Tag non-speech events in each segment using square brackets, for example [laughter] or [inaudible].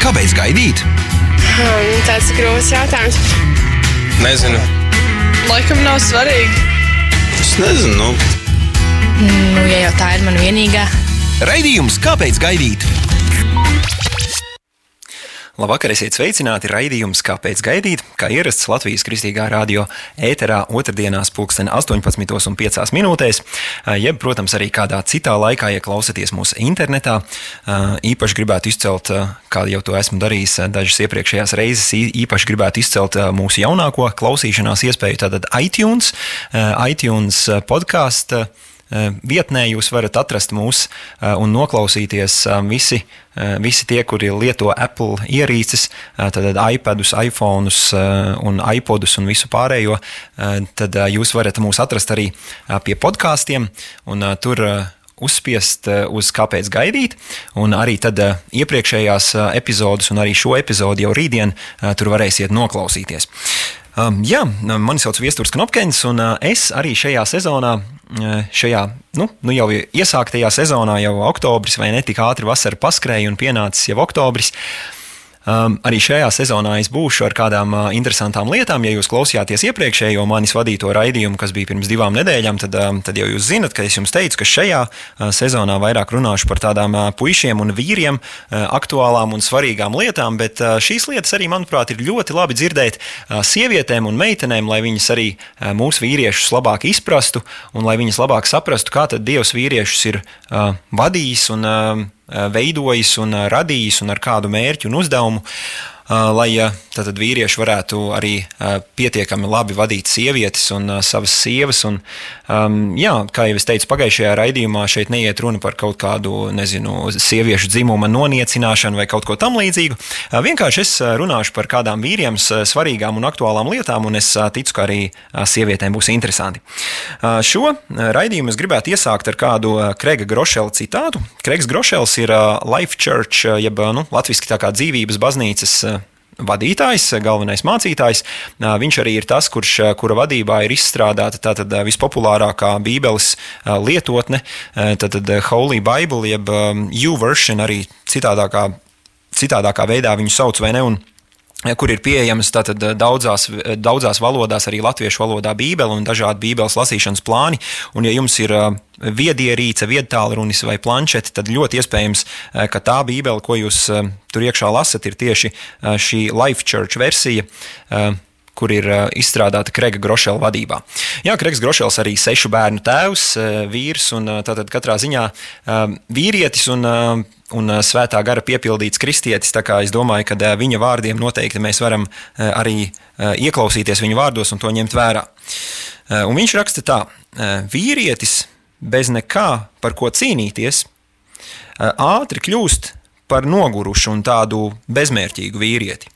Kāpēc gaidīt? Um, tas ir grūts jautājums. Nezinu. Laikam nav svarīgi. Es nezinu. Nu. Nu, ja jau tā ir mana vienīgā. Raidījums Kāpēc gaidīt? Labvakar, esiet sveicināti raidījums, kāpēc gaidīt, kā ierasts Latvijas kristīgā radio ēterā otrdienās pulksten 18,5 minūtēs, jeb, protams, arī kādā citā laikā, ja klausāties mūsu internetā. Īpaši gribētu izcelt, kā jau to esmu darījis dažas iepriekšējās reizes, īpaši gribētu izcelt mūsu jaunāko klausīšanās iespēju, tātad iTunes, iTunes podkāstu vietnē jūs varat atrast mūs eh, un noklausīties eh, visi, visi tie, kuri lieto Apple ierīces, tad iPadus, iPhones un iPodus un visu pārējo. Tad jūs varat mūs atrast arī pie podkāstiem un tur uzspiest uz kāpēc gaidīt, un arī tad iepriekšējās epizodes, un arī šo epizodi jau rītdien tur varēsiet noklausīties. Um, jā, mani sauc Viestures Knopkins, un es arī šajā sezonā, šajā nu, nu jau iesāktajā sezonā, jau oktobris vai ne tik ātri vasara paskrēja un pienācis jau oktobris. Uh, Um, arī šajā sezonā es būšu ar kādām uh, interesantām lietām. Ja jūs klausījāties iepriekšējo manis vadīto raidījumu, kas bija pirms divām nedēļām, tad, um, tad jau jūs zinat, ka es jums teicu, ka šajā uh, sezonā vairāk runāšu par tādām uh, puišiem un vīriem uh, aktuālām un svarīgām lietām, bet uh, šīs lietas arī, manuprāt, ir ļoti labi dzirdēt uh, sievietēm un meitenēm, lai viņas arī uh, mūsu vīriešus labāk izprastu un lai viņas labāk saprastu, kā tad Dievs vīriešus ir uh, vadījis un uh, veidojis un eh, radījis un ar kādu mērķu un uzdevumu. Uh, lai uh, tātad vīrieši varētu arī uh, pietiekami labi vadīt sievietes un savas sievas. Un, um, jā, kā jau es teicu, pagājušajā raidījumā šeit neiet runa par kaut kādu, nezinu, sieviešu dzimuma noniecināšanu vai kaut ko tamlīdzīgu. Vienkārši es runāšu par kādām vīriem svarīgām un aktuālām lietām, un es ticu, ka arī sievietēm būs interesanti. Šo raidījumu es gribētu iesākt ar kādu Krega Grošela citātu. Kregs Grošels ir Life Church, jeb nu, latviešu tā kā dzīvības baznīcas vadītājs, galvenais mācītājs. Viņš arī ir tas, kurš, kura vadībā ir izstrādāta tātad vispopulārākā Bībeles lietotne, tātad Holy Bible, jeb U-version arī citādākā, citādākā veidā viņu sauc vai ne. Un, kur ir pieejamas tātad, daudzās, daudzās valodās, arī latviešu valodā, Bībele un dažādi Bībeles lasīšanas plāni. Un, ja jums ir viedierīce, viedtālrunis vai planšete, tad ļoti iespējams, ka tā Bībele, ko jūs tur iekšā lasat, ir tieši šī Life Church versija kur ir izstrādāta Krega Grošela vadībā. Jā, Kregs Grošels arī sešu bērnu tēvs, vīrs un tātad katrā ziņā vīrietis un un svētā gara piepildīts kristietis. Es domāju, ka viņa vārdiem noteikti mēs varam arī ieklausīties viņa vārdos un to ņemt vērā. Un viņš raksta tā: vīrietis bez nekā par ko cīnīties, ātri kļūst par nogurušu un tādu bezmērķīgu vīrieti.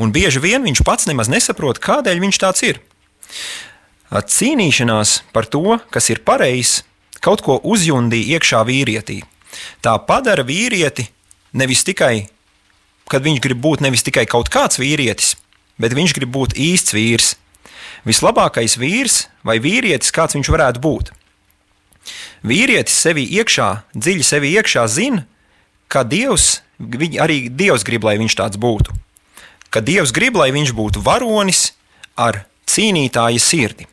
Un bieži vien viņš pats nemaz nesaprot, kādēļ viņš tāds ir. Cīnīšanās par to, kas ir pareizs, kaut ko uzjundīja iekšā vīrietī, Tā padara vīrieti nevis tikai, kad viņš grib būt nevis tikai kaut kāds vīrietis, bet viņš grib būt īsts vīrs. Vislabākais vīrs vai vīrietis, kāds viņš varētu būt. Vīrietis sevi iekšā, dziļi sevi iekšā zina, ka Dievs, arī Dievs grib, lai viņš tāds būtu. Ka Dievs grib, lai viņš būtu varonis ar cīnītāja sirdi.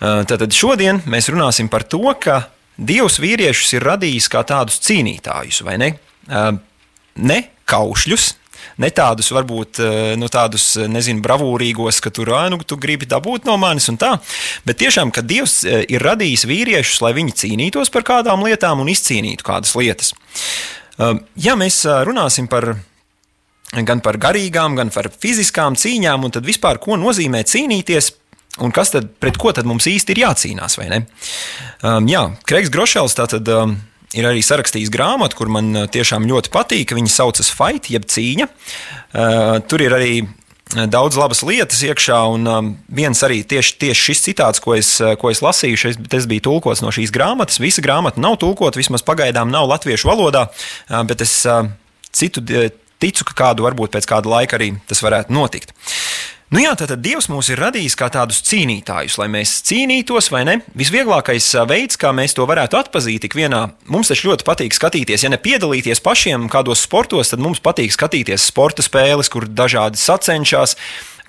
Tātad šodien mēs runāsim par to, ka Dievs vīriešus ir radījis kā tādus cīnītājus, vai ne? Ne kaušļus, ne tādus, varbūt, nu, tādus, nezinu, bravūrīgos, ka tur, nu, tu gribi dabūt no manis un tā, bet tiešām, ka Dievs ir radījis vīriešus, lai viņi cīnītos par kādām lietām un izcīnītu kādas lietas. Ja mēs runāsim par gan par garīgām, gan par fiziskām cīņām, un tad vispār, ko nozīmē cīnīties, Un kas tad, pret ko tad mums īsti ir jācīnās? Um, jā, Kreigs Grošels tātad. Um, ir arī sarakstījis grāmatu, kur man uh, tiešām ļoti patīk. Viņa saucas Fight, jeb cīņa. Uh, tur ir arī uh, daudz labas lietas iekšā, un um, viens arī tieši, tieši šis citāts, ko es, uh, ko es lasīju, šis, tas bija tulkots no šīs grāmatas. Visa grāmata nav tulkota, vismaz pagaidām nav latviešu valodā, uh, bet es uh, citu, ticu, ka kādu varbūt pēc kāda laika arī tas varētu notikt. Nu jā, tad Dievs mūs ir radījis kā tādus cīnītājus, lai mēs cīnītos, vai ne? Visvieglākais veids, kā mēs to varētu atpazīt, ik vienā, mums taču ļoti patīk skatīties, ja ne piedalīties pašiem kādos sportos, tad mums patīk skatīties sporta spēles, kur dažādi sacenšas.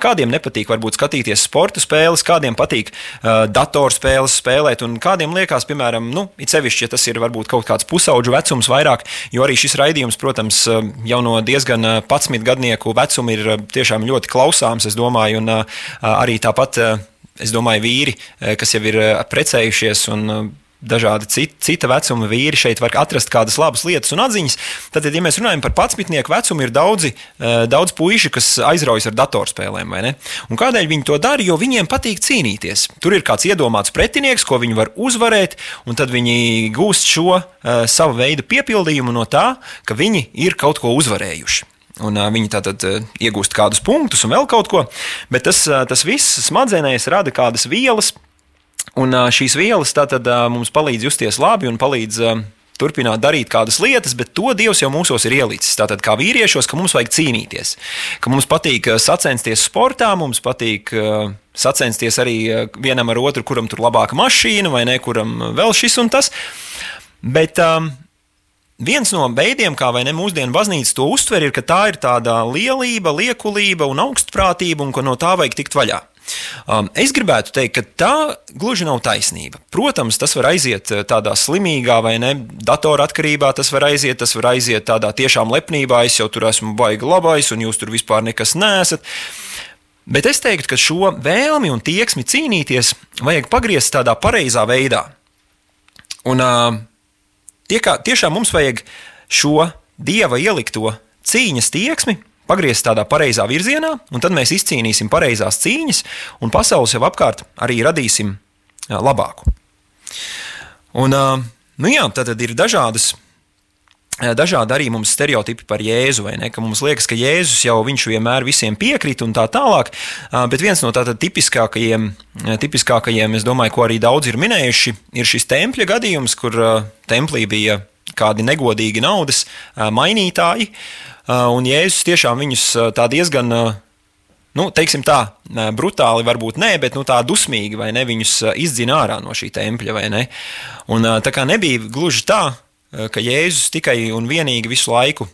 Kādiem nepatīk varbūt skatīties sporta spēles, kādiem patīk uh, datorspēles spēlēt, un kādiem liekas, piemēram, nu, it sevišķi, ja tas ir varbūt kaut kāds pusauģu vecums vairāk, jo arī šis raidījums, protams, jau no diezgan 11 gadnieku vecuma ir tiešām ļoti klausāms, es domāju, un uh, arī tāpat. Uh, Es domāju, vīri, kas jau ir precējušies un dažādi cita, cita vecuma vīri šeit var atrast kādas labas lietas un atziņas. Tad, ja mēs runājam par patsmitnieku vecumu, ir daudzi, eh, daudz puiši, kas aizraujas ar datorspēlēm. Kādēļ viņi to dara? Jo viņiem patīk cīnīties. Tur ir kāds iedomāts pretinieks, ko viņi var uzvarēt, un tad viņi gūst šo uh, savu veidu piepildījumu no tā, ka viņi ir kaut ko uzvarējuši. Un, uh, viņi tātad uh, iegūst kādus punktus un vēl kaut ko, bet tas, uh, tas viss smadzenēs rada kādas vielas, Un šīs vielas tātad mums palīdz justies labi un palīdz turpināt darīt kādas lietas, bet to Dievs jau mūsos ir ielicis. Tātad, kā vīriešos, ka mums vajag cīnīties, ka mums patīk sacensties sportā, mums patīk sacensties arī vienam ar otru, kuram tur labāka mašīna vai ne, kuram vēl šis un tas. Bet um, viens no veidiem, kā ne mūsdienu baznīca to uztver, ir, ka tā ir tāda lielība, liekulība un augstprātība, un ka no tā vajag tikt vaļā. Um, es gribētu teikt, ka tā gluži nav taisnība. Protams, tas var aiziet uh, tādā slimīgā vai ne, datora atkarībā, tas var aiziet, tas var aiziet tādā tiešām lepnībā, es jau tur esmu baigi labais un jūs tur vispār nekas nesat. Bet es teiktu, ka šo vēlmi un tieksmi cīnīties vajag pagriezt tādā pareizā veidā. Un uh, tie kā, tiešām mums vajag šo dieva ielikto cīņas tieksmi pagriezt tādā pareizā virzienā, un tad mēs izcīnīsim pareizās cīņas, un pasaules jau apkārt arī radīsim labāku. Un, nu jā, tad ir dažādas. Dažādi arī mums stereotipi par Jēzu, vai ne? Ka mums liekas, ka Jēzus jau vienmēr visiem piekrīt un tā tālāk. Bet viens no tādiem tipiskākajiem, tipiskākajiem, es domāju, ko arī daudzi ir minējuši, ir šis tempļa gadījums, kur templī bija kādi negodīgi naudas mainītāji. Uh, un Jēzus tiešām viņus uh, tā diezgan uh, nu, teiksim tā, brutāli varbūt nē, bet nu, tā dusmīgi vai ne viņus izdzina ārā no šī tempļa. Un, tā kā nebija gluži tā, ka Jēzus tikai un vienīgi visu laiku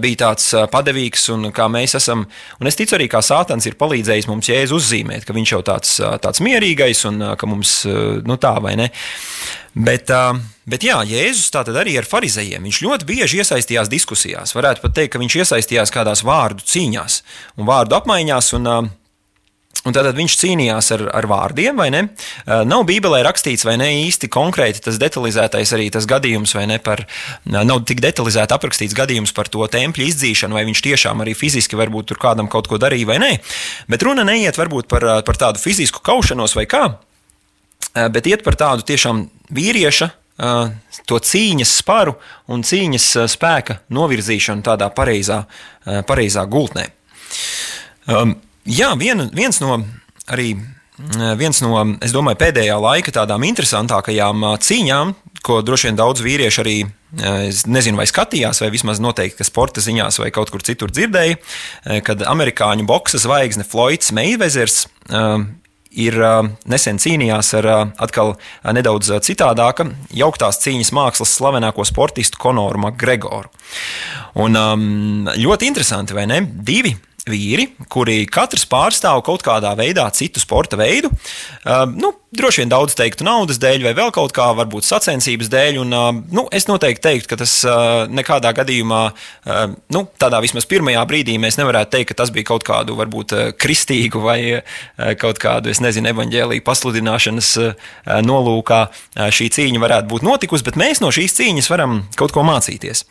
bija tāds padevīgs, un kā mēs esam, un es ticu arī, kā Sātans ir palīdzējis mums jēzu uzzīmēt, ka viņš jau tāds, tāds mierīgais un ka mums, nu tā vai ne. Bet, bet jā, Jēzus tātad arī ar farizējiem. Viņš ļoti bieži iesaistījās diskusijās. Varētu pat teikt, ka viņš iesaistījās kādās vārdu cīņās un vārdu apmaiņās. Un, Un tad viņš cīnījās ar, ar vārdiem, vai ne? Nav Bībelē rakstīts, vai ne īsti konkrēti tas detalizētais arī tas gadījums, vai ne? Par, nav tik detalizēti aprakstīts gadījums par to tempļa izdzīšanu, vai viņš tiešām arī fiziski varbūt tur kādam kaut ko darīja vai nē. Bet runa neiet varbūt par, par tādu fizisku kaušanos vai kā, bet iet par tādu tiešām vīrieša to cīņas sparu un cīņas spēka novirzīšanu tādā pareizā, pareizā gultnē. Um, Jā, vien, viens no arī. Viens no, es domāju, pēdējā laika tādām interesantākajām cīņām, ko droši vien daudz vīriešu arī, es nezinu, vai skatījās, vai vismaz noteikti, ka sporta ziņās vai kaut kur citur dzirdēja, kad amerikāņu boxa zvaigzne Floyds Meijvezers ir nesen cīnījās ar atkal nedaudz citādāka jauktās cīņas mākslas slavenāko sportistu Konoru Makgregoru. Un ļoti interesanti, vai ne? Divi vīri, kuri katrs pārstāv kaut kādā veidā citu sporta veidu. Uh, nu, droši vien daudz teiktu naudas dēļ, vai vēl kaut kā, varbūt sacensības dēļ. Un, uh, nu, es noteikti teiktu, ka tas uh, nekādā gadījumā, nu, tādā vismaz pirmajā brīdī, mēs nevarētu teikt, ka tas bija kaut kādu varbūt kristīgu vai kaut kādu, es nezinu, evaņģēlīju pasludināšanas nolūkā šī cīņa varētu būt notikusi, bet mēs no šīs cīņas varam kaut ko mācīties.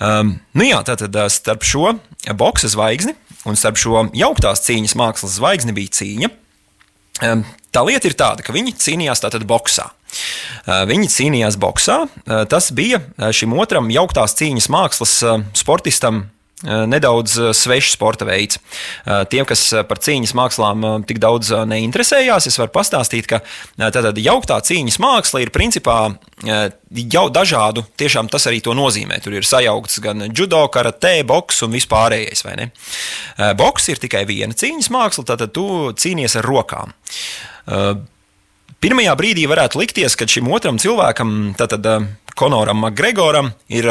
Um, nu jā, tātad starp šo boxa zvaigzni un starp šo jauktās cīņas mākslas zvaigzni bija cīņa. Tā lieta ir tāda, ka viņi cīnījās tātad boxā. Viņi cīnījās boxā. Tas bija šim otram jauktās cīņas mākslas sportistam nedaudz svešs sporta veids. Tiem, kas par cīņas mākslām tik daudz neinteresējās, es varu pastāstīt, ka tāda jauktā cīņas māksla ir principā jau dažādu, tiešām tas arī to nozīmē. Tur ir sajaukts gan judo, karate, boks un vispārējais. Boks ir tikai viena cīņas māksla, tātad tu cīnies ar rokām. Pirmajā brīdī varētu likties, ka šim otram cilvēkam, tātad Konoram Makgregoram ir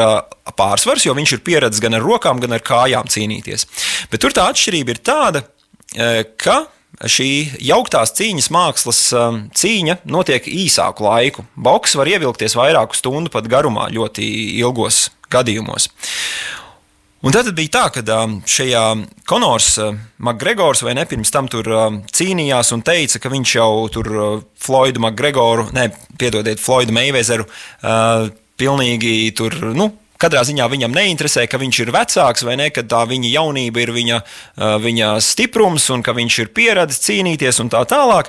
pārsvars, jo viņš ir pieredzējis gan ar rokām, gan ar kājām cīnīties. Bet tur tā atšķirība ir tāda, ka šī jauktās cīņas mākslas cīņa notiek īsāku laiku. Boks var ievilkties vairāku stundu pat garumā, ļoti ilgos gadījumos. Un tad bija tā, ka šajā Konors Makgregors vai ne pirms tam tur cīnījās un teica, ka viņš jau tur Floydu Makgregoru, ne, piedodiet, Floydu Meivezeru, pilnīgi tur, nu, Katrā ziņā viņam neinteresē, ka viņš ir vecāks, vai ne, ka tā viņa jaunība ir viņa, viņa stiprums un ka viņš ir pieradis cīnīties un tā tālāk.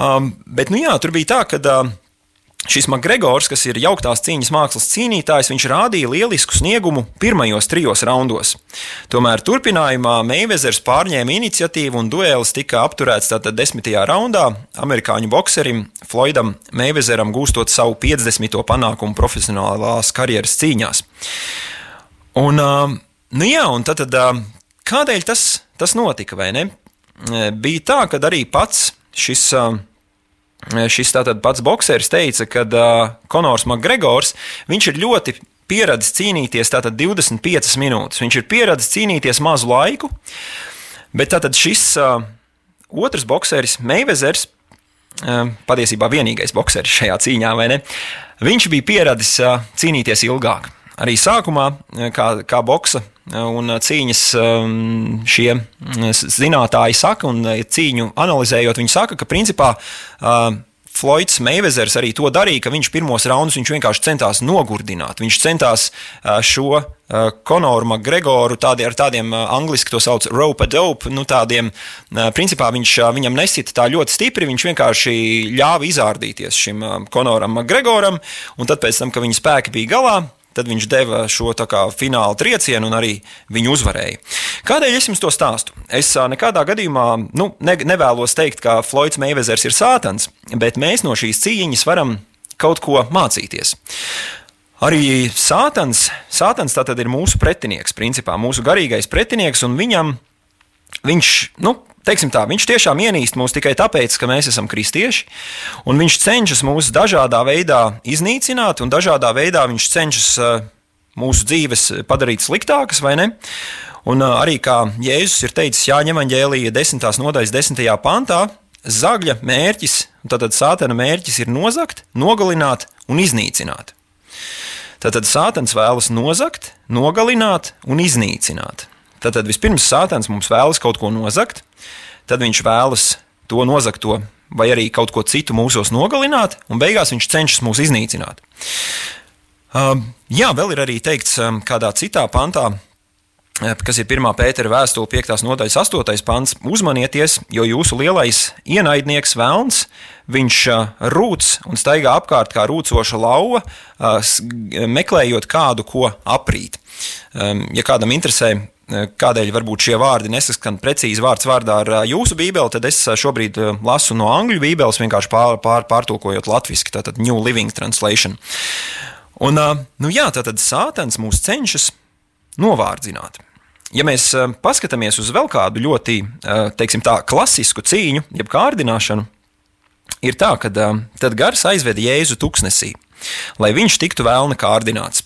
Um, bet, nu jā, tur bija tā, ka uh, Šis Makgregors, kas ir jauktās cīņas mākslas cīnītājs, viņš rādīja lielisku sniegumu pirmajos trijos raundos. Tomēr turpinājumā Meivezers pārņēma iniciatīvu un duelis tika apturēts tātad desmitajā raundā amerikāņu bokserim Floydam Meivezeram gūstot savu 50. panākumu profesionālās karjeras cīņās. Un, nu jā, un tad, tad kādēļ tas, tas notika? Bija tā, ka arī pats šis šis tātad pats bokseris teica, ka uh, Konors Makgregors ir ļoti pieradis cīnīties tātad 25 minūtes. Viņš ir pieradis cīnīties mazu laiku, bet tātad šis uh, otrs bokseris, Meivezers, uh, patiesībā vienīgais bokseris šajā cīņā, vai ne? Viņš bija pieradis uh, cīnīties ilgāk. Arī sākumā, kā, kā boksa un cīņas šie zinātāji saka, un cīņu analizējot, viņi saka, ka principā Floyds Meivezers arī to darīja, ka viņš pirmos raundus viņš vienkārši centās nogurdināt. Viņš centās šo Konoru Makgregoru tādi, ar tādiem angļuiski to sauc rope dope, nu tādiem, principā viņš viņam nesita tā ļoti stipri, viņš vienkārši ļāva izārdīties šim Konoram Makgregoram, un tad pēc tam, kad viņa spēki bija galā, Tad viņš deva šo kā, fināla triecienu un arī viņu uzvarēja. Kādēļ es jums to stāstu? Es nekādā gadījumā nu, ne, nevēlos teikt, ka Floyds Meivezers ir sātans, bet mēs no šīs cīņas varam kaut ko mācīties. Arī sātans, sātans ir mūsu pretinieks, principā mūsu garīgais pretinieks, un viņam viņš, nu, teiksim tā, viņš tiešām ienīst mūs tikai tāpēc, ka mēs esam kristieši, un viņš cenšas mūs dažādā veidā iznīcināt, un dažādā veidā viņš cenšas uh, mūsu dzīves padarīt sliktākas, vai ne? Un uh, arī kā Jēzus ir teicis Jāņa Evanģēlīja 10. nodaļas 10. pantā, zagļa mērķis, tātad sātana mērķis ir nozagt, nogalināt un iznīcināt. Tātad sātans vēlas nozagt, nogalināt un iznīcināt. Tātad vispirms sātans mums vēlas kaut ko nozagt, tad viņš vēlas to nozagto vai arī kaut ko citu mūsos nogalināt, un beigās viņš cenšas mūs iznīcināt. Uh, jā, vēl ir arī teikts um, kādā citā pantā, uh, kas ir 1. pētera vēstule, 5. nodaļas 8. pants. Uzmanieties, jo jūsu lielais ienaidnieks Vēlns, viņš uh, rūc un staigā apkārt kā rūcoša lauva, uh, meklējot kādu, ko aprīt. Um, ja kādam interesē, kādēļ varbūt šie vārdi nesaskan precīzi vārds vārdā ar jūsu bībeli, tad es šobrīd lasu no angļu bībeles, vienkārši pār, pār, pārtulkojot latviešu, tātad New Living Translation. Un, nu jā, tātad sātans mūs cenšas novārdzināt. Ja mēs paskatāmies uz vēl kādu ļoti, teiksim tā, klasisku cīņu, jeb kārdināšanu, ir tā, ka tad gars aizveda Jēzu tuksnesī, lai viņš tiktu vēlna kārdināts.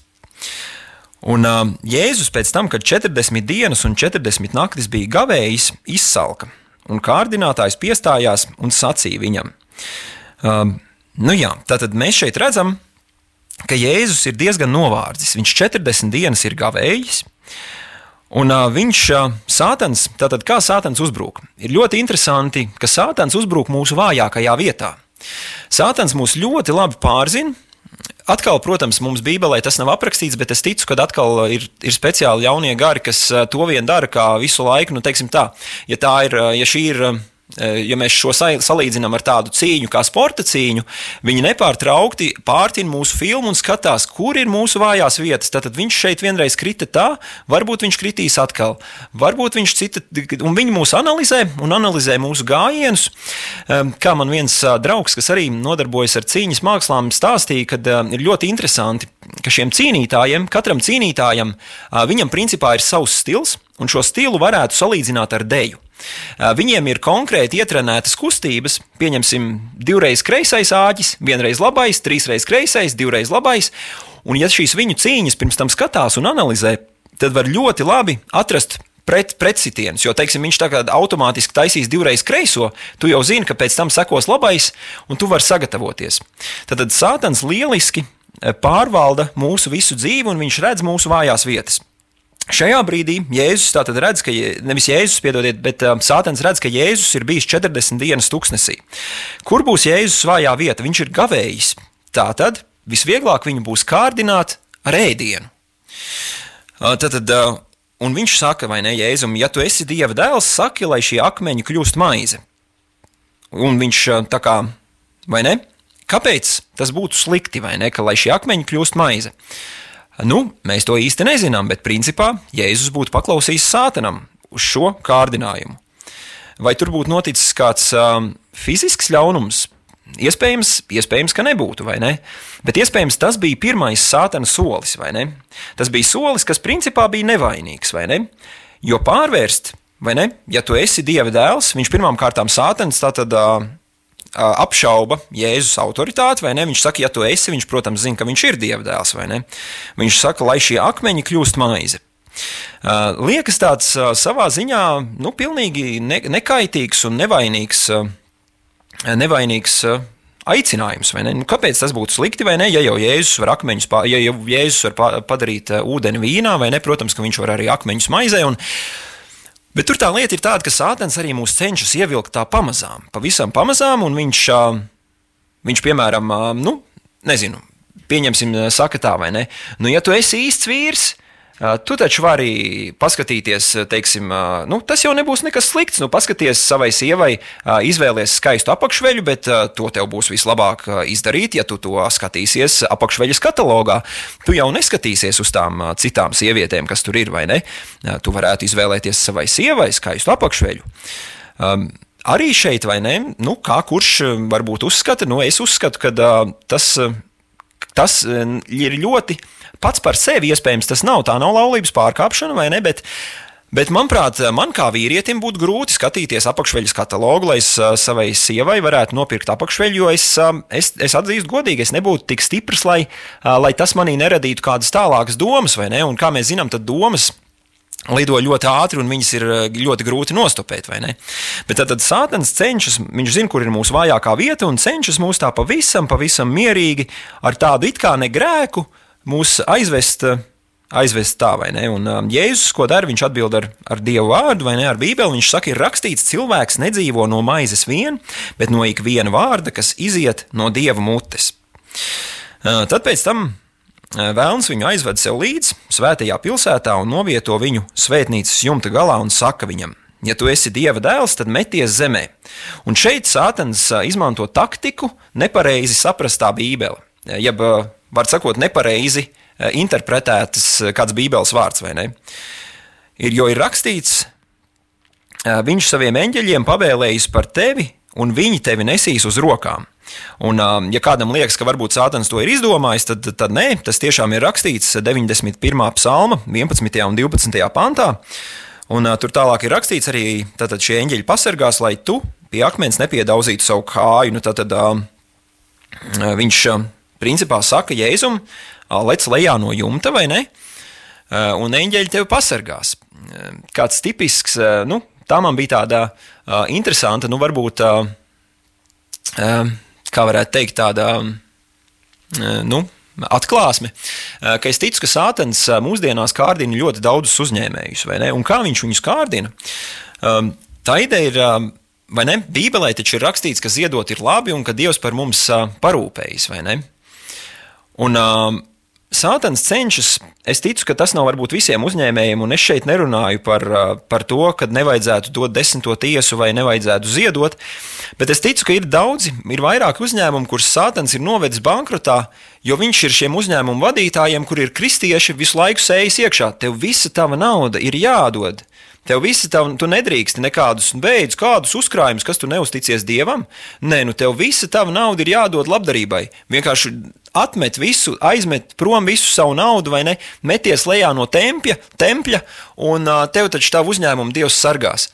Un uh, Jēzus pēc tam, kad 40 dienas un 40 naktis bija gavējis, izsalka, un kārdinātājs piestājās un sacīja viņam: uh, Nu jā, tātad mēs šeit redzam, ka Jēzus ir diezgan novārdzis. Viņš 40 dienas ir gavējis. Un uh, viņš, uh, sātans, tātad kā sātans uzbrūk? Ir ļoti interesanti, ka sātans uzbrūk mūsu vājākajā vietā. Sātans mūs ļoti labi pārzina, Atkal, protams, mums Bībelē tas nav aprakstīts, bet es ticu, ka atkal ir, ir speciāli jaunie gari, kas to vien dara, kā visu laiku. Nu, tā, ja, tā ir, ja šī ir ja mēs šo salīdzinām ar tādu cīņu, kā sporta cīņu, viņi nepārtraukti pārtina mūsu filmu un skatās, kur ir mūsu vājās vietas. Tad viņš šeit vienreiz krita tā, varbūt viņš kritīs atkal, varbūt viņš cita, un viņi mūs analizē un analizē mūsu gājienus. Kā man viens draugs, kas arī nodarbojas ar cīņas mākslām, stāstīja, ka ir ļoti interesanti, ka šiem cīnītājiem, katram cīnītājam, viņam principā ir savs stils, un šo stilu varētu salīdzināt ar deju. Viņiem ir konkrēti ietrenētas kustības, pieņemsim, divreiz kreisais āķis, vienreiz labais, trīsreiz kreisais, divreiz labais. Un, ja šīs viņu cīņas pirms tam skatās un analizē, tad var ļoti labi atrast pret, pretsitienus. Jo, teiksim, viņš tā kā automātiski taisīs divreiz kreiso, tu jau zini, ka pēc tam sekos labais, un tu vari sagatavoties. Tad, tad Sātans lieliski pārvalda mūsu visu dzīvi, un viņš redz mūsu vājās vietas. Šajā brīdī Jēzus tātad redz, ka nevis Jēzus, piedodiet, bet um, Sātans redz, ka Jēzus ir bijis 40 dienas tuksnesī. Kur būs Jēzus vājā vieta? Viņš ir gavējis. Tātad visvieglāk viņu būs kārdināt ar ēdienu. Uh, tātad, uh, un viņš saka, vai ne, Jēzum, ja tu esi Dieva dēls, saki, lai šie akmeņi kļūst maize. Un viņš uh, tā kā, vai ne? Kāpēc tas būtu slikti, vai ne, ka lai šie akmeņi kļūst maize? Nu, mēs to īsti nezinām, bet principā Jēzus būtu paklausījis sātanam uz šo kārdinājumu. Vai tur būtu noticis kāds um, fizisks ļaunums? Iespējams, iespējams, ka nebūtu, vai ne? Bet iespējams tas bija pirmais sātana solis, vai ne? Tas bija solis, kas principā bija nevainīgs, vai ne? Jo pārvērst, vai ne? Ja tu esi dieva dēls, viņš pirmām kārtām sātans, tātad. Uh, apšauba Jēzus autoritāti, vai ne? Viņš saka, ja tu esi, viņš, protams, zina, ka viņš ir dievdēls, vai ne? Viņš saka, lai šie akmeņi kļūst maize. Liekas tāds savā ziņā, nu, pilnīgi ne, nekaitīgs un nevainīgs, nevainīgs aicinājums. Nu, kāpēc tas būtu slikti, ne? Ja jau Jēzus var akmeņus, ja jau Jēzus var padarīt ūdeni vīnā, vai ne? Protams, ka viņš var arī akmeņus maizē. Un, Bet tur tā lieta ir tāda, ka Sātans arī mūs cenšas ievilkt tā pamazām, pavisam pamazām, un viņš, viņš piemēram, nu, nezinu, pieņemsim, saka tā vai ne, nu, ja tu esi īsts vīrs, Tu taču vari paskatīties, teiksim, nu, tas jau nebūs nekas slikts. Nu, paskaties savai sievai, izvēlies skaistu apakšveļu, bet to tev būs vislabāk izdarīt, ja tu to skatīsies apakšveļas katalogā. Tu jau neskatīsies uz tām citām sievietēm, kas tur ir, vai ne? Tu varētu izvēlēties savai sievai skaistu apakšveļu. Um, arī šeit, vai ne? Nu, kā kurš varbūt uzskata, nu, es uzskatu, ka tas, tas ir ļoti pats par sevi iespējams tas nav. Tā nav laulības pārkāpšana, vai ne? Bet, Bet, manuprāt, man kā vīrietim būtu grūti skatīties apakšveļas katalogu, lai es savai sievai varētu nopirkt apakšveļu, jo es, es, es atzīstu godīgi, es nebūtu tik stiprs, lai, lai tas manī neradītu kādas tālākas domas, vai ne? Un kā mēs zinām, tad domas lido ļoti ātri, un viņas ir ļoti grūti nostopēt. Bet tad, tad Sātans cenšas, viņš zina, kur ir mūsu vājākā vieta, un cenšas mūs tā pavisam, pavisam mierīgi ar tādu it kā negrēku, mūs aizvest. Aizvest tā, vai ne? Un um, Jēzus, ko dara, viņš atbild ar, ar Dievu vārdu, vai ne, ar Bībeli. Viņš saka, ir rakstīts, cilvēks nedzīvo no maizes vien, bet no ikviena vārda, kas iziet no Dieva mutes. Uh, tad pēc tam uh, Vēlns viņu aizved sev līdzi svētajā pilsētā un novieto viņu svētnīcas jumta galā un saka viņam: Ja tu esi dieva dēls, tad meties zemē. Un šeit Sātans uh, izmanto taktiku nepareizi saprast tā Bībele. Jeb var sakot, nepareizi eh, interpretētas eh, kāds bībeles vārds vai ne. Ir, jo ir rakstīts, eh, viņš saviem eņģeļiem pavēlējis par tevi, un viņi tevi nesīs uz rokām. Un, ja kādam liekas, ka varbūt Sātans to ir izdomājis, tad, tad nē, tas tiešām ir rakstīts 91. psalma, 11. un 12. pantā. Un, tur tālāk ir rakstīts arī, ka šie eņģeļi pasargās, lai tu pie akmens nepiedauzītu savu kāju. Nu, tad, tad, viņš principā saka Jēzum, lec lejā no jumta vai ne? Un eņģeļi tevi pasargās. Kāds tipisks, nu, tā man bija tāda interesanta, nu, varbūt, kā varētu teikt, tāda, nu, atklāsme, ka es ticu, ka Sātans mūsdienās kārdina ļoti daudzus uzņēmējus, vai ne? Un kā viņš viņus kārdina? Tā ideja ir, vai ne? Bībelē taču ir rakstīts, ka ziedot ir labi un ka Dievs par mums parūpējas, vai ne? Un uh, Sātans cenšas, es ticu, ka tas nav varbūt visiem uzņēmējiem, un es šeit nerunāju par, uh, par to, ka nevajadzētu dot desmito tiesu vai nevajadzētu ziedot, bet es ticu, ka ir daudzi, ir vairāki uzņēmumi, kurus Sātans ir novedis bankrotā, jo viņš ir šiem uzņēmumu vadītājiem, kur ir kristieši, visu laiku sējas iekšā. Tev visa tava nauda ir jādod. Tev visi tev, tu nedrīkst nekādus beidzus, kādus uzkrājumus, kas tu neusticies dievam. Nē, nu tev visa tava nauda ir jādod labdarībai. Vienkārši atmet visu, aizmet prom visu savu naudu, vai ne? Meties lejā no tempļa, tempļa un tev taču tavu uzņēmumu Dievs sargās.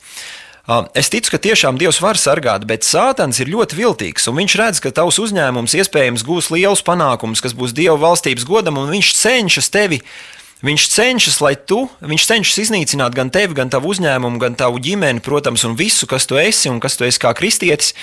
Es ticu, ka tiešām Dievs var sargāt, bet Sātans ir ļoti viltīgs, un viņš redz, ka tavs uzņēmums iespējams gūs lielus panākumus, kas būs Dieva valstības godam, un viņš cenšas tevi. Viņš cenšas, lai tu, viņš cenšas iznīcināt gan tevi, gan tavu uzņēmumu, gan tavu ģimeni, protams, un visu, kas tu esi un kas tu esi kā kristietis.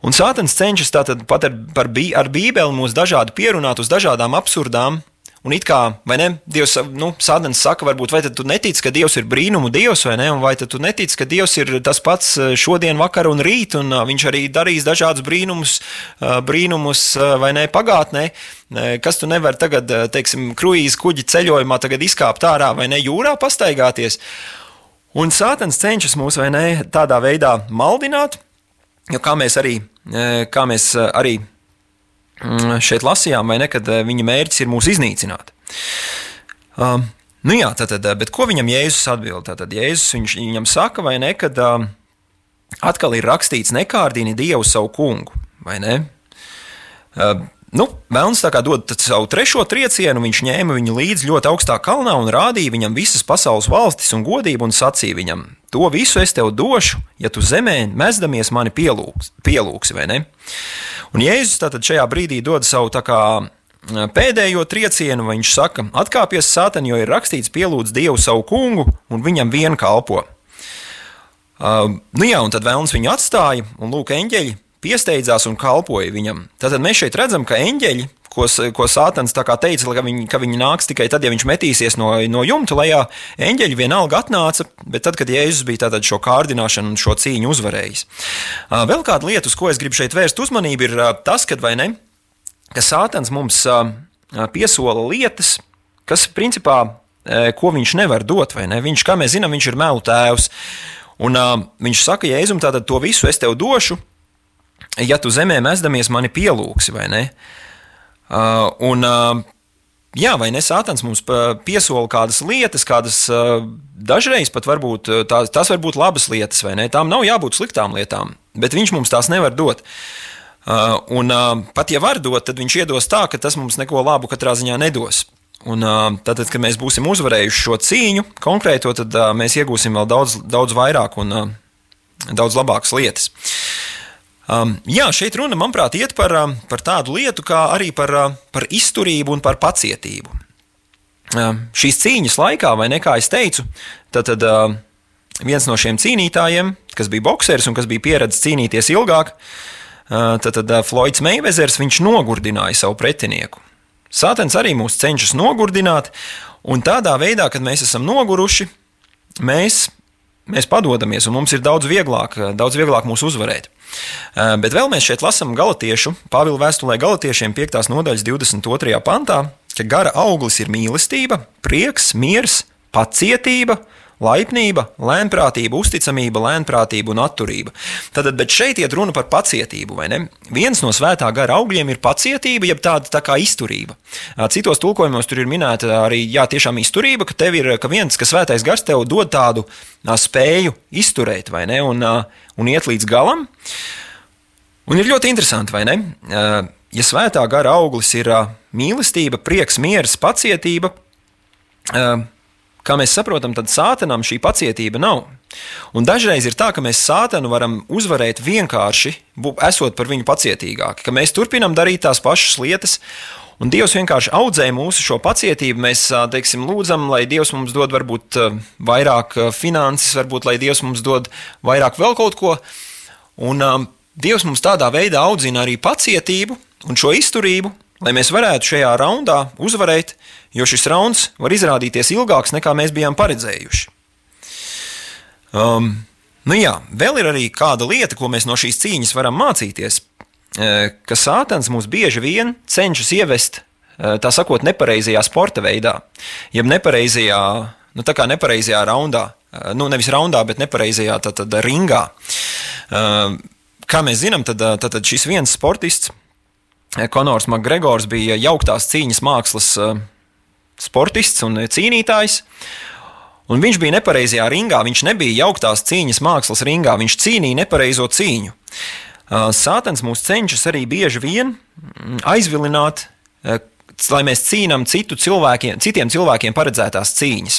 Un Sātans cenšas tātad pat ar, par, ar Bībeli mūs dažādi pierunāt uz dažādām absurdām. Un it kā, vai ne, Dievs, nu, Sādens saka, varbūt, vai tu netici, ka Dievs ir brīnumu Dievs, vai ne, un vai tu netici, ka Dievs ir tas pats eh, šodien, vakar un rīt, un uh, viņš arī darīs dažādus brīnumus, uh, brīnumus vai ne, pagātnē, kas tu nevari tagad, teiksim, kruīzes kuģi ceļojumā tagad izkāpt ārā vai ne, jūrā pastaigāties. Un Sātans cenšas mūs, vai ne, tādā veidā maldināt, Jo kā mēs arī, e, kā mēs e, arī mm, šeit lasījām, vai ne, kad e, viņa mērķis ir mūs iznīcināt. Um, nu jā, tātad, bet ko viņam Jēzus atbild? Tātad Jēzus viņš, viņam saka, vai ne, kad um, atkal ir rakstīts nekārdini Dievu savu kungu, vai ne? Um, Nu, kā dod savu trešo triecienu, viņš ņēma viņu līdzi ļoti augstā kalnā un rādīja viņam visas pasaules valstis un godību un sacīja viņam: To visu es tev došu, ja tu zemē mezdamies mani pielūgs, pielūgsi, vai ne? Un Jēzus tātad šajā brīdī dod savu tā kā pēdējo triecienu, viņš saka: Atkāpies sāteni, jo ir rakstīts, pielūdz Dievu savu kungu un viņam vien kalpo. Uh, nu jā, un tad Vēlns viņu atstāja, un lūk, eņģeļi piesteidzās un kalpoja viņam. Tātad mēs šeit redzam, ka eņģeļi, ko, ko Sātans teica, ka viņi, ka viņi nāks tikai tad, ja viņš metīsies no, no jumta lejā, eņģeļi vienalga atnāca, bet tad, kad Jēzus bija šo kārdināšanu un šo cīņu uzvarējis. Vēl kāda lieta, uz ko es gribu šeit vērst uzmanību, ir tas, kad ne, ka Sātans mums piesola lietas, kas principā, ko viņš nevar dot, ne? Viņš, kā mēs zinām, viņš ir melu tēvs. Un uh, viņš saka, Jēzum, tātad to visu es tev došu, ja tu zemē mezdamies, mani pielūgsi, vai ne? Uh, un, uh, jā, vai ne? Sātans mums piesola kādas lietas, kādas uh, dažreiz pat varbūt uh, tās, tās var būt labas lietas, vai ne? Tām nav jābūt sliktām lietām, bet viņš mums tās nevar dot. Uh, un pat ja var dot, tad viņš iedos tā, ka tas mums neko labu katrā ziņā nedos. Un, tad, kad mēs būsim uzvarējuši šo cīņu konkrēto, tad mēs iegūsim vēl daudz, daudz vairāk un daudz labākas lietas. Um, jā, šeit runa, manuprāt, iet par, um, par tādu lietu, kā arī par, uh, par izturību un par pacietību. Um, šīs cīņas laikā, vai ne kā es teicu, tad, tad uh, viens no šiem cīnītājiem, kas bija boxeris un kas bija pieredzējis cīnīties ilgāk, uh, tad, tad uh, Floyds Meijvezers, viņš nogurdināja savu pretinieku. Sātens arī mūs cenšas nogurdināt, un tādā veidā, kad mēs esam noguruši, mēs, mēs padodamies, un mums ir daudz vieglāk, daudz vieglāk mūs uzvarēt. Eh, bet vēl mēs šeit lasām galatiešu, Pāvila vēstulē galotiešiem 5. nodaļas 22. pantā, ka gara auglis ir mīlestība, prieks, miers, pacietība, laipnība, lēnprātība, uzticamība, lēnprātība un atturība. Tad, bet šeit iet runa par pacietību, vai ne? Viens no svētā gara augļiem ir pacietība, jeb tāda tā kā izturība. Citos tulkojumos tur ir minēta arī jā, tiešām izturība, ka tev ir ka viens, ka svētais gars tev dod tādu spēju izturēt, vai ne, un, un iet līdz galam. Un ir ļoti interesanti, vai ne? Ja svētā gara auglis ir mīlestība, prieks, miers, pacietība, kā mēs saprotam, tad sātanam šī pacietība nav. Un dažreiz ir tā, ka mēs sātanu varam uzvarēt vienkārši, esot par viņu pacietīgāki, ka mēs turpinām darīt tās pašas lietas. Un Dievs vienkārši audzē mūsu šo pacietību. Mēs teiksim, lūdzam, lai Dievs mums dod varbūt vairāk finanses, varbūt lai Dievs mums dod vairāk vēl kaut ko. Un um, Dievs mums tādā veidā audzina arī pacietību un šo izturību, lai mēs varētu šajā raundā uzvarēt, jo šis rauns var izrādīties ilgāks nekā mēs bijām paredzējuši. Um, nu jā, vēl ir arī kāda lieta, ko mēs no šīs cīņas varam mācīties, e, ka Sātans mūs bieži vien cenšas ievest tā sakot, nepareizajā sporta veidā, jeb nepareizajā, nu, tā kā nepareizajā raundā, nu, nevis raundā, bet nepareizajā tad, tad ringā. Kā mēs zinām, tad, tad šis viens sportists, Konors Makgregors, bija jauktās cīņas mākslas sportists un cīnītājs. Un viņš bija nepareizajā ringā, viņš nebija jauktās cīņas mākslas ringā, viņš cīnīja nepareizo cīņu. Sātans mūs cenšas arī bieži vien mm, aizvilināt, lai mēs cīnām cilvēkiem, citiem cilvēkiem paredzētās cīņas.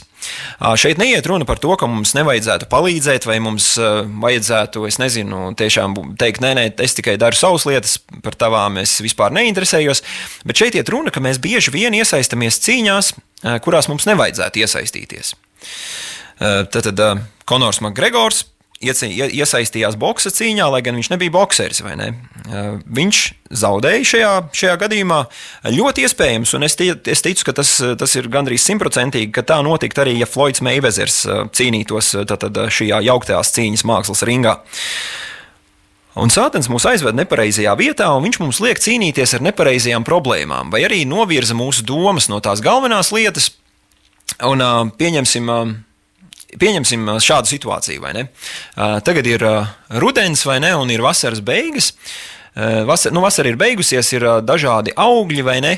Šeit neiet runa par to, ka mums nevajadzētu palīdzēt, vai mums vajadzētu, es nezinu, tiešām teikt, nē, nē, es tikai daru savas lietas, par tavām es vispār neinteresējos. Bet šeit iet runa, ka mēs bieži vien iesaistamies cīņās, kurās mums nevajadzētu iesaistīties. Tad, tad Konors Makgregors iesaistījās boxa cīņā, lai gan viņš nebija boxeris. Ne? Viņš zaudēja šajā, šajā gadījumā. Ļoti iespējams, un es, tie, es ticu, ka tas, tas ir gandrīz simtprocentīgi, ka tā notiktu arī, ja Floyds Meivezers cīnītos tātad, šajā jauktajās cīņas mākslas ringā. Un sātens mūs aizved nepareizajā vietā, un viņš mums liek cīnīties ar nepareizajām problēmām, vai arī novirza mūsu domas no tās galvenās lietas. Un, pieņemsim, Pieņemsim šādu situāciju, vai ne? Tagad ir rudens, vai ne, un ir vasaras beigas. Vasar, nu, vasara ir beigusies, ir dažādi augļi, vai ne?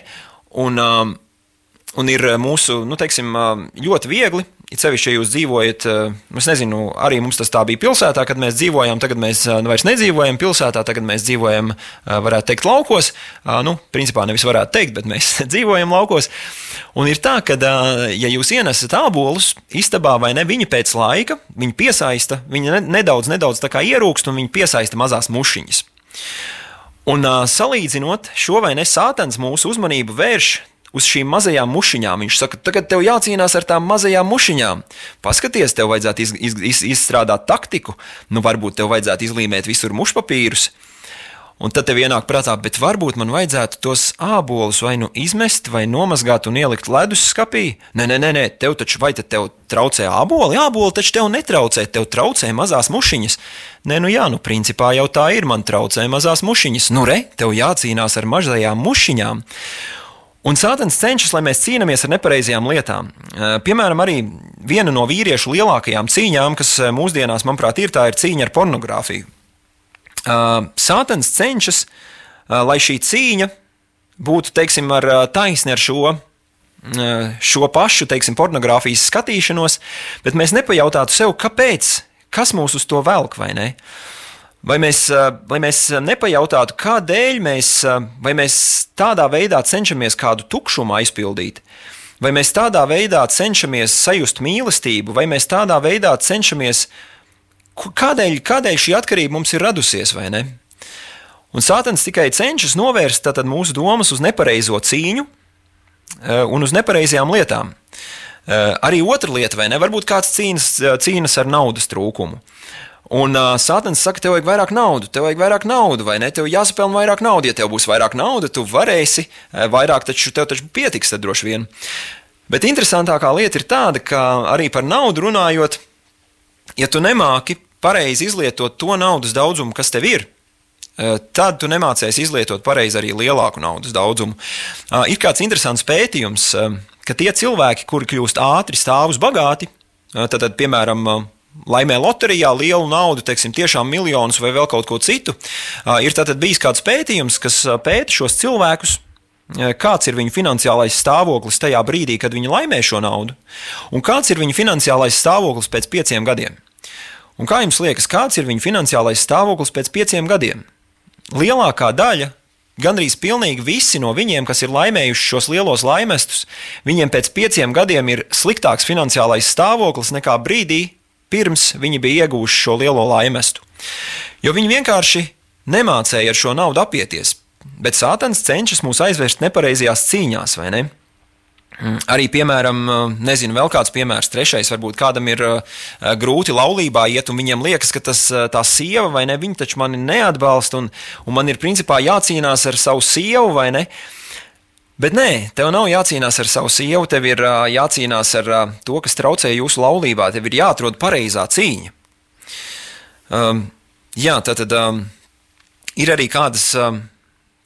Un, un ir mūsu, nu, teiksim, ļoti viegli It sevišķi, ja jūs dzīvojat, eh, es nezinu, arī mums tas tā bija pilsētā, kad mēs dzīvojām, tagad mēs eh, vairs nedzīvojam pilsētā, tagad mēs dzīvojam, eh, varētu teikt, laukos. Nu, principā nevis varētu teikt, bet mēs [laughs] dzīvojam laukos. Un ir tā, ka, ja jūs ienesat ābolus istabā vai ne, viņi pēc laika, viņi piesaista, viņi nedaudz, nedaudz tā kā ierūkst un viņi piesaista mazās mušiņas. Un salīdzinot šo vai ne, sātans mūsu uzmanību vērš uz šīm mazajām mušiņām. Viņš saka, tagad tev jācīnās ar tām mazajām mušiņām. Paskaties, tev vajadzētu iz, iz, iz, izstrādāt taktiku, nu varbūt tev vajadzētu izlīmēt visur mušpapīrus. Un tad tev ienāk prātā, bet varbūt man vajadzētu tos ābolus vai nu izmest, vai nomazgāt un ielikt ledus skapī. Nē, nē, nē, nē tev taču vai te tev traucē āboli? Āboli taču tev netraucē, tev traucē mazās mušiņas. Nē, nu jā, nu principā jau tā ir, man traucē mazās mušiņas. Nu re, tev jācīnās ar mazajām mušiņām. Un Sātans cenšas, lai mēs cīnāmies ar nepareizajām lietām. Eh, piemēram, arī viena no vīriešu lielākajām cīņām, kas eh, mūsdienās, manuprāt, ir tā ir cīņa ar pornogrāfiju. Eh, Sātans cenšas, lai šī cīņa būtu teiksim, ar taisni ar šo, šo pašu teiksim, pornogrāfijas skatīšanos, bet mēs nepajautātu sev, kāpēc, kas mūs uz to velk vai ne. Uh, Vai mēs, vai mēs nepajautātu, kādēļ mēs, mēs tādā veidā cenšamies kādu tukšumu aizpildīt, vai mēs tādā veidā cenšamies sajust mīlestību, vai mēs tādā veidā cenšamies, kādēļ, kādēļ šī atkarība mums ir radusies, vai ne? Un Sātans tikai cenšas novērst mūsu domas uz nepareizo cīņu un uz nepareizajām lietām. Arī otra lieta, vai ne? Varbūt kāds cīnas, cīnas ar naudas trūkumu. Un uh, Sātans saka, tev vajag vairāk naudas, tev vajag vairāk naudas, vai ne? Tev jāsapelnā vairāk naudas. Ja tev būs vairāk naudas, tu varēsi vairāk, taču tev taču pietiks, tad droši vien. Bet interesantākā lieta ir tāda, ka arī par naudu runājot, ja tu nemāki pareizi izlietot to naudas daudzumu, kas tev ir, tad tu nemācēsi izlietot pareizi arī lielāku naudas daudzumu. Ir kāds interesants pētījums, ka tie cilvēki, kuri kļūst ātri, stāvus bagāti, tad piemēram, laimē loterijā lielu naudu, teiksim, tiešām miljonus vai vēl kaut ko citu. Ir tātad bijis kāds pētījums, kas pēta šos cilvēkus. Kāds ir viņu finansiālais stāvoklis tajā brīdī, kad viņi laimē šo naudu, un kāds ir viņu finansiālais stāvoklis pēc pieciem gadiem? Un kā jums liekas, kāds ir viņu finansiālais stāvoklis pēc pieciem gadiem? Lielākā daļa Gandrīz pilnīgi visi no viņiem, kas ir laimējuši šos lielos laimestus, viņiem pēc pieciem gadiem ir sliktāks finansiālais stāvoklis nekā brīdī, pirms viņi bija iegūši šo lielo laimestu. Jo viņi vienkārši nemācēja ar šo naudu apieties, bet Sātans cenšas mūs aizvest nepareizajās cīņās, vai ne? Mm, arī, piemēram, nezinu, vēl kāds piemērs, trešais, varbūt kādam ir grūti laulībā iet, un viņam liekas, ka tas, tā sieva vai ne, viņa taču mani neatbalsta, un, un man ir principā jācīnās ar savu sievu vai ne. Uh, Bet nē, tev nav jācīnās ar savu sievu, tev ir jācīnās ar to, kas traucē jūsu laulībā. Tev ir jāatrod pareizā cīņa. Um, jā, tad um, ir arī kādas um,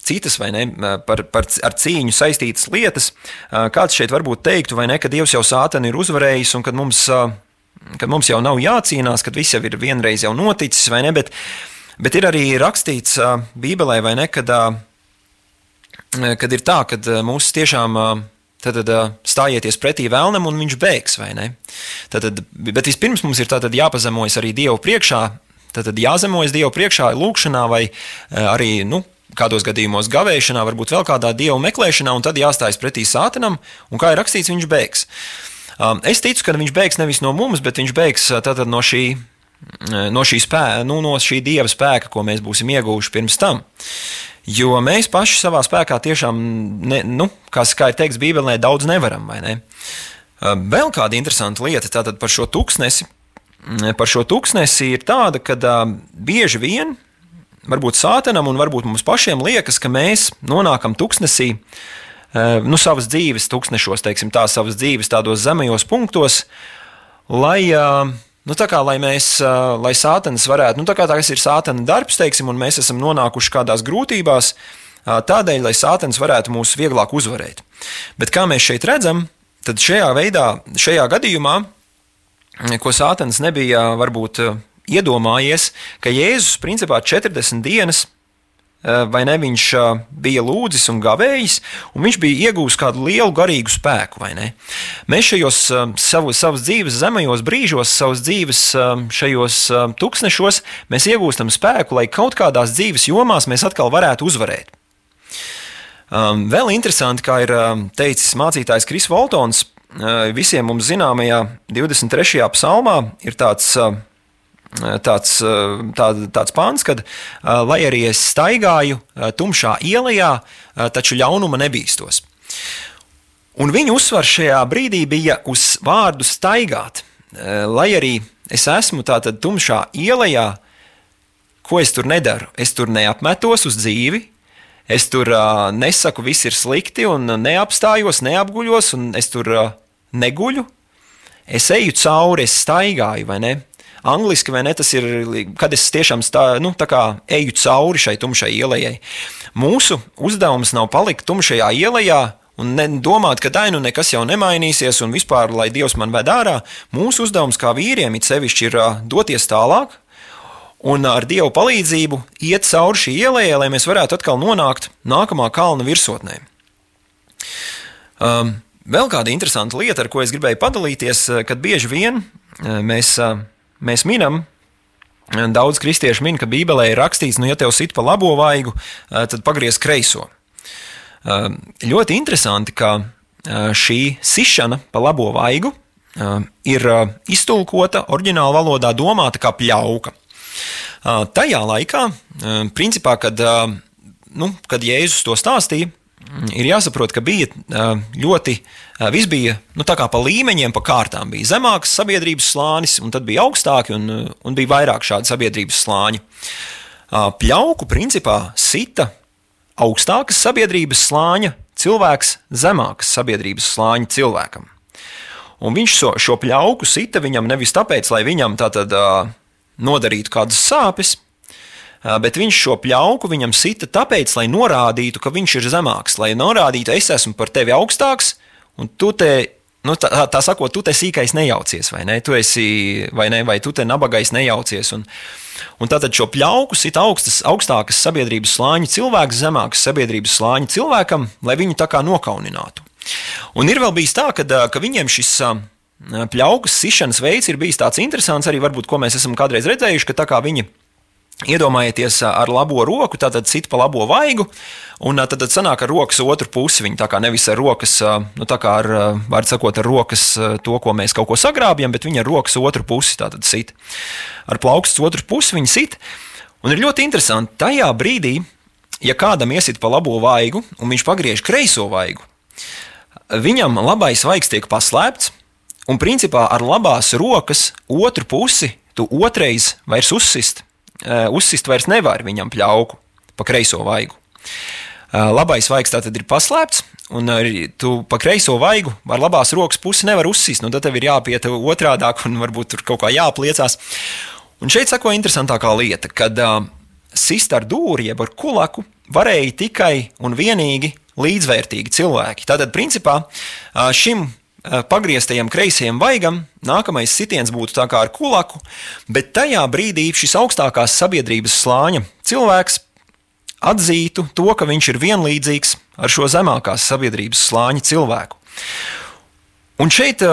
citas, vai ne, par, par, ar cīņu saistītas lietas. Kāds šeit varbūt teiktu, vai ne, ka Dievs jau sātani ir uzvarējis un kad mums, kad mums jau nav jācīnās, kad viss jau ir vienreiz jau noticis, vai ne, bet, bet ir arī rakstīts Bībelē, vai ne, kad, kad ir tā, ka mūs tiešām tad, tad stājieties pretī vēlnam un viņš bēgs, vai ne? Tad, bet vispirms mums ir jāpazemojas arī Dievu priekšā, tad jāzemojas Dievu priekšā lūkšanā vai arī, nu, kādos gadījumos gavēšanā, varbūt vēl kādā dievu meklēšanā, un tad jāstājas pretī sātanam, un kā ir rakstīts, viņš beigs. Es ticu, ka viņš beigs nevis no mums, bet viņš beigs no šī, no šī, spēka, nu, no šī dieva spēka, ko mēs būsim ieguvuši pirms tam. Jo mēs paši savā spēkā tiešām, ne, nu, kas, kā ir teikts Bībelē, daudz nevaram. Ne? Vēl kāda interesanta lieta tātad par šo tūkstnesi. Par šo tūkstnesi ir tāda, ka bieži vien varbūt sātanam un varbūt mums pašiem liekas, ka mēs nonākam tuksnesī, eh, nu, savas dzīves tuksnešos, teiksim, tā savas dzīves tādos zemajos punktos, lai, eh, nu, tā kā, lai mēs, lai sātanis varētu, nu, tā kā tas ir sātana darbs, teiksim, un mēs esam nonākuši kādās grūtībās, tādēļ, lai sātanis varētu mūs vieglāk uzvarēt. Bet kā mēs šeit redzam, tad šajā veidā, šajā gadījumā, ko sātanis nebija varbūt iedomājies, ka Jēzus principā 40 dienas vai ne, viņš eh, bija lūdzis un gavējis, un viņš bija iegūmis kādu lielu garīgu spēku. Mēs šajos eh, savu, savas dzīves zemajos brīžos, savas dzīves šajos tūkstošos, mēs iegūstam spēku, lai kaut kādās dzīves jomās mēs atkal varētu uzvarēt. Um, vēl interesanti, kā ir teicis mācītājs Kris Voltons, visiem mums zināmajā 23. psalmā ir tāds tāds, tā, tāds pāns, ka, lai arī es staigāju tumšā ielā, taču ļaunuma nebīstos. Un viņa uzsvars šajā brīdī bija uz vārdu staigāt. Lai arī es esmu tādā tumšā ielā, ko es tur nedaru? Es tur neapmetos uz dzīvi, es tur uh, nesaku, viss ir slikti, un neapstājos, neapguļos, un es tur uh, neguļu. Es eju cauri, es staigāju, vai ne? Angliski vai ne, tas ir, kad es tiešām stā, nu, eju cauri šai tumšai ielai. Mūsu uzdevums nav palikt tumšajā ielā un ne, domāt, ka tai nu nekas jau nemainīsies un vispār, lai Dievs man ved ārā. Mūsu uzdevums kā vīriem it sevišķi ir doties tālāk. Un ar Dieva palīdzību iet cauri šī ielai, lai mēs varētu atkal nonākt nākamā kalna virsotnē. Um, vēl kāda interesanta lieta, ar ko es gribēju padalīties, kad bieži vien mēs mēs minam, daudz kristiešu min, ka Bībelē ir rakstīts, nu, ja tev sit pa labo vaigu, eh, tad pagriez kreiso. Eh, ļoti interesanti, ka eh, šī sišana pa labo vaigu ir iztulkota oriģināla valodā, domāta kā pļauka. Tajā laikā, principā, kad, nu, kad Jēzus to stāstīja, ir jāsaprot, ka bija ļoti, viss bija nu, tā kā pa līmeņiem, pa kārtām. Bija zemāks sabiedrības slānis, un tad bija augstāki, un, un bija vairāk šādi sabiedrības slāņi. Pļauku principā sita augstākas sabiedrības slāņa cilvēks zemākas sabiedrības slāņa cilvēkam. Un viņš šo, šo pļauku sita viņam nevis tāpēc, lai viņam tā tad uh, nodarītu kādas sāpes, bet viņš šo pļauku viņam sita tāpēc, lai norādītu, ka viņš ir zemāks, lai norādītu, es esmu par tevi augstāks, un tu te, nu, tā, tā sakot, tu te sīkais nejaucies, vai ne? Tu esi, vai ne, vai tu te nabagais nejaucies. Un, un tātad šo pļauku sita augstas, augstākas sabiedrības slāņa cilvēks, zemākas sabiedrības slāņa cilvēkam, lai viņu tā kā nokauninātu. Un ir vēl bijis tā, ka, ka viņiem šis pļaukas sišanas veids ir bijis tāds interesants, arī varbūt, ko mēs esam kādreiz redzējuši, ka tā kā viņi Iedomājieties ar labo roku, tātad sit pa labo vaigu, un tad, sanāk ar rokas otru pusi. Viņa tā kā nevis ar rokas, nu tā kā ar, var sakot, ar rokas to, ko mēs kaut ko sagrābjam, bet viņa ar rokas otru pusi tātad sit. Ar plaukstu otru pusi viņa sit. Un ir ļoti interesanti, tajā brīdī, ja kādam iesit pa labo vaigu, un viņš pagriež kreiso vaigu, viņam labais vaigs tiek paslēpts, un principā ar labās rokas otru pusi tu otrais vairs uzsist uzsist vairs nevar viņam pļauku pa kreiso vaigu. Eh, labais vaigs tātad ir paslēpts, un tu pa kreiso vaigu ar labās rokas pusi nevar uzsist. Nu, tad tev ir jāpiet otrādāk, un varbūt tur kaut kā jāpliecās. Un šeit sako interesantākā lieta, kad uh, sist ar dūri, jeb ar kulaku, varēja tikai un vienīgi līdzvērtīgi cilvēki. Tātad, principā, šim pagrieztajam kreisajam vaigam nākamais sitiens būtu tā kā ar kulaku, bet tajā brīdī šis augstākās sabiedrības slāņa cilvēks atzītu to, ka viņš ir vienlīdzīgs ar šo zemākās sabiedrības slāņa cilvēku. Un šeit,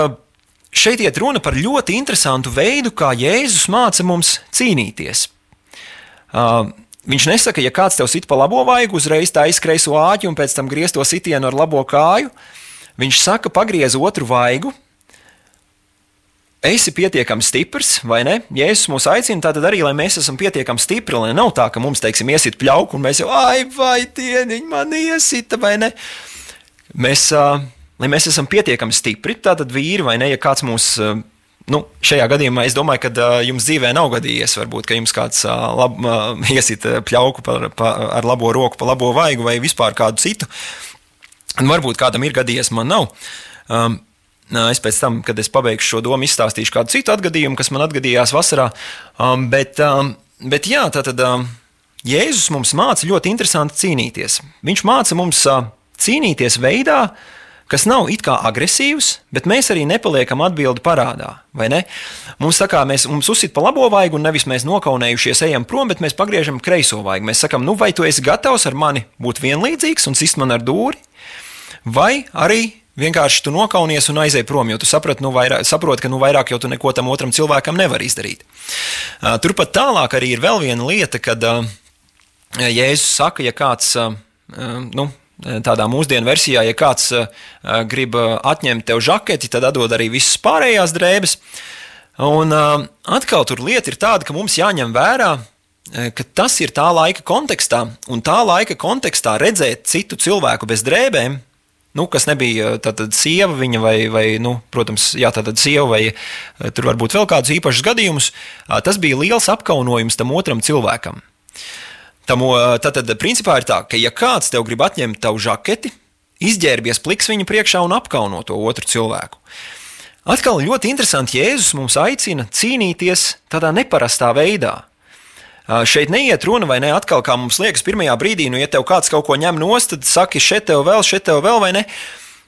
šeit iet runa par ļoti interesantu veidu, kā Jēzus māca mums cīnīties. Uh, viņš nesaka, ja kāds tev sit pa labo vaigu, uzreiz tā izkreiso āķi un pēc tam griez to sitienu ar labo kāju. Viņš saka, pagriez otru vaigu, esi pietiekami stiprs, vai ne? Jēzus mūs aicina tātad arī, mēs esam pietiekami stipri, lai nav tā, ka mums, teiksim, iesit pļauku un mēs jau, ai, vai dieniņ, man iesita, vai ne? Mēs, lai mēs esam pietiekami stipri, tātad vīri, vai ne, ja kāds mūs. Nu, šajā gadījumā es domāju, ka uh, jums dzīvē nav gadījies, varbūt, ka jums kāds uh, lab, uh, [laughs] iesit pļauku pa, pa, ar labo roku, pa labo vaigu vai vispār kādu citu. Un varbūt kādam ir gadījies, man nav. Um, Es pēc tam, kad es pabeigšu šo domu, izstāstīšu kādu citu atgadījumu, kas man atgadījās vasarā. Um, bet, um, bet jā, tā tad um, Jēzus mums māca ļoti interesanti cīnīties. Viņš māca mums uh, cīnīties veidā, kas nav it kā agresīvs, bet mēs arī nepaliekam atbildi parādā. Mums tā kā mēs, mums uzsit pa labo vaigu, un nevis mēs nokaunējušies ejam prom, bet mēs pagriežam kreiso vaigu. Mēs sakam, nu vai tu esi gatavs ar mani būt vienlīdzīgs un sist man ar dūri, vai arī Vienkārši tu nokaunies un aizej prom, jo tu saproti, nu, vairāk, saprot, ka nu, vairāk jau tu neko tam otram cilvēkam nevari izdarīt. Turpat tālāk arī ir vēl viena lieta, kad Jēzus saka, ja kāds, nu, tādā mūsdienu versijā, ja kāds grib atņemt tev žaketi, tad atdod arī visas pārējās drēbes. Un atkal tur lieta ir tāda, ka mums jāņem vērā, ka tas ir tā laika kontekstā, un tā laika kontekstā redzēt citu cilvēku bez drēbēm nu, kas nebija tātad sieva viņa vai, vai nu, protams, jā, tātad sieva vai tur varbūt vēl kādus īpašus gadījumus, tas bija liels apkaunojums tam otram cilvēkam. Tam, tātad, principā ir tā, ka ja kāds tev grib atņemt tavu žaketi, izģērbies pliks viņa priekšā un apkauno to otru cilvēku. Atkal ļoti interesanti, Jēzus mums aicina cīnīties tādā neparastā veidā. Šeit neiet runa, vai ne? Atkal, kā mums liekas, pirmajā brīdī, nu, ja tev kāds kaut ko ņem nost, tad saki, šeit tev vēl, šeit tev vēl, vai ne?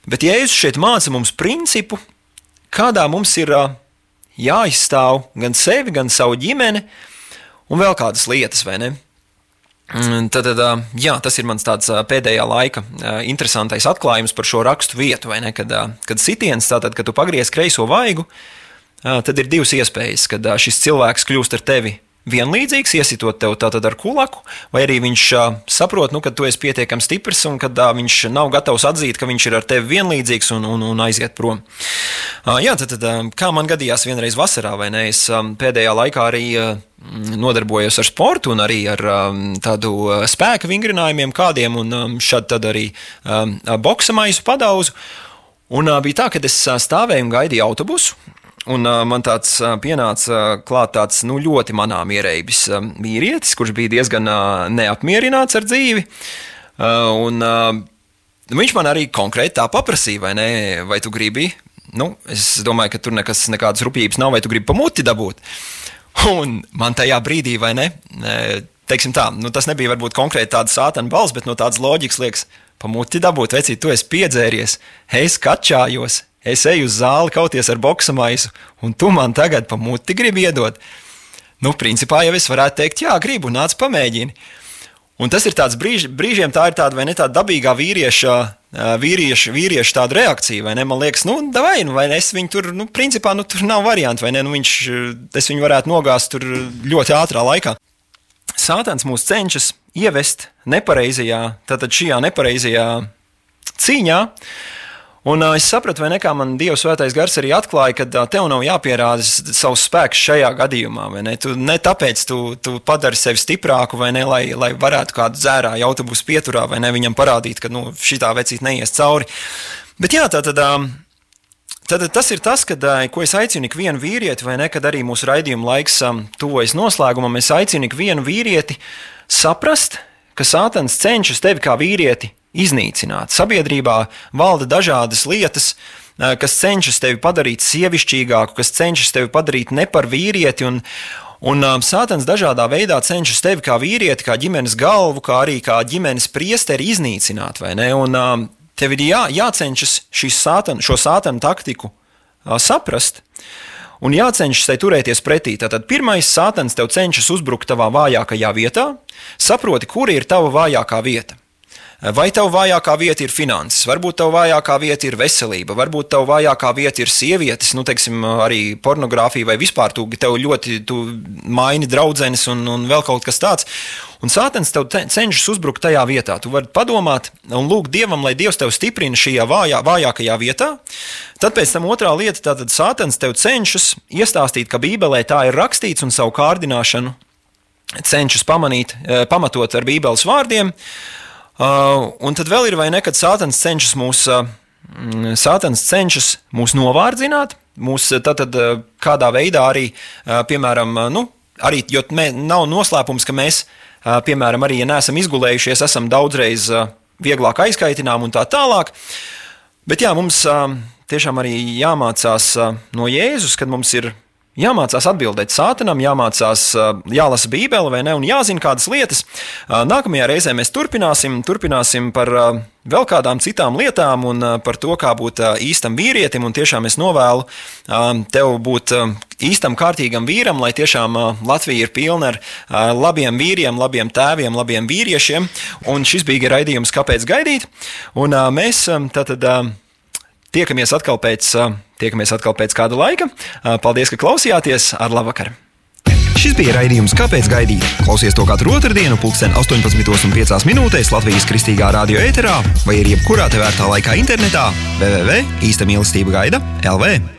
Bet Jēzus šeit māca mums principu, kādā mums ir jāizstāv gan sevi, gan savu ģimeni, un vēl kādas lietas, vai ne? Mm, tad, tad, jā, tas ir mans tāds pēdējā laika interesantais atklājums par šo rakstu vietu, ne, kad, kad sitiens, tātad, kad tu pagriez kreiso vaigu, tad ir divas iespējas, kad šis cilvēks kļūst ar tevi vienlīdzīgs, iesitot tev tātad ar kulaku, vai arī viņš saprot, nu, ka tu esi pietiekami stiprs un ka viņš nav gatavs atzīt, ka viņš ir ar tevi vienlīdzīgs un, un, un aiziet prom. Jā, tad, tad kā man gadījās vienreiz vasarā, vai ne? Es pēdējā laikā arī nodarbojos ar sportu un arī ar tādu spēka vingrinājumiem kādiem, un šad tad arī boksa maisu padauzu. Un bija tā, ka es stāvēju un gaidīju autobusu, Un uh, man tāds uh, pienāca klāt tāds nu, ļoti manām ierēbis uh, vīrietis, kurš bija diezgan uh, neapmierināts ar dzīvi. Uh, un, uh, viņš man arī konkrēti tā paprasīja, vai, ne, vai tu gribi. Nu, es domāju, ka tur nekas, nekādas rupjības nav, vai tu gribi pamuti dabūt. Un man tajā brīdī, vai ne, teiksim tā, nu, tas nebija varbūt konkrēti tāds sātana balss, bet no tādas loģikas liekas, pamuti dabūt, vecīt, tu esi piedzēries, es kačājos, es eju uz zāli kauties ar boxa maisu, un tu man tagad pa muti gribi iedot. Nu, principā jau es varētu teikt, jā, gribu, nāc, pamēģini. Un tas ir tāds brīž, brīžiem, tā ir tāda vai ne tāda dabīgā vīrieša, vīrieša, vīrieša tāda reakcija, vai ne? Man liekas, nu, vai, nu, vai es viņu tur, nu, principā, nu, tur nav variantu, vai ne? Nu, viņš, es viņu varētu nogāzt tur ļoti ātrā laikā. Sātans mūs cenšas ievest nepareizajā, tātad šajā nepareizajā cīņā, Un uh, es sapratu, vai ne, kā man Dieva svētais gars arī atklāja, ka uh, tev nav jāpierāda savs spēks šajā gadījumā. Ne? Tu, ne tāpēc tu, tu padari sevi stiprāku, vai ne, lai, lai varētu kādu dzērāju autobusu pieturā, vai ne, viņam parādīt, ka nu, šitā vecīt neies cauri. Bet jā, tā tad. Um, Tad tas ir tas, kad, ko es aicinu ikvienu vīrieti, vai ne, kad arī mūsu raidījuma laiks tuvojas noslēgumam, es aicinu ikvienu vīrieti saprast, ka Sātans cenšas tevi kā vīrieti iznīcināt. Sabiedrībā valda dažādas lietas, eh, kas cenšas tevi padarīt sievišķīgāku, kas cenšas tevi padarīt ne par vīrieti. Un, Un um, Sātans dažādā veidā cenšas tevi kā vīrieti, kā ģimenes galvu, kā arī kā ģimenes priesteri iznīcināt. Un, um, tev ir jā, jācenšas sātan, šo sātanu taktiku uh, saprast. Un jācenšas tai turēties pretī. Tātad pirmais sātans tev cenšas uzbrukt tavā vājākajā vietā. Saproti, kur ir tava vājākā vieta. Vai tev vājākā vieta ir finanses, varbūt tev vājākā vieta ir veselība, varbūt tev vājākā vieta ir sievietes, nu, teiksim, arī pornogrāfija, vai vispār tu tev ļoti tu maini draudzenes un, un vēl kaut kas tāds. Un sātens tev cenšas uzbrukt tajā vietā. Tu vari padomāt un lūgt Dievam, lai Dievs tevi stiprina šajā vājā, vājākajā vietā. Tad pēc tam otrā lieta, tātad sātens tev cenšas iestāstīt, ka Bībelē tā ir rakstīts un savu kārdināšanu cenšas pamanīt, eh, pamatot ar Bībeles vārdiem. Uh, un tad vēl ir vai ne, kad Sātans cenšas mūs, uh, Sātans cenšas mūs novārdzināt, mūs tātad uh, kādā veidā arī, uh, piemēram, uh, nu, arī, jo mē, nav noslēpums, ka mēs, uh, piemēram, arī, ja neesam izgulējušies, esam daudzreiz uh, vieglāk aizkaitinām un tā tālāk. Bet jā, mums uh, tiešām arī jāmācās uh, no Jēzus, kad mums ir Jāmācās atbildēt sātanam, jāmācās, jālasa Bībele vai ne, un jāzina kādas lietas. Nākamajā reizē mēs turpināsim, turpināsim par vēl kādām citām lietām un par to, kā būt īstam vīrietim. Un tiešām es novēlu tev būt īstam, kārtīgam vīram, lai tiešām Latvija ir pilna ar labiem vīriem, labiem tēviem, labiem vīriešiem. Un šis bija raidījums, kāpēc gaidīt. Un mēs tātad. Tiekamies atkal pēc, tiekamies atkal pēc kāda laika. Paldies, ka klausījāties! Ar labu vakaru! Šis bija raidījums, kāpēc gaidīt. Klausies to katru otrdienu, pulksten 18,5 minūtēs Latvijas kristīgā radio ēterā vai arī jebkurā tevērtā laikā internetā www.īsta mīlestība gaida LV.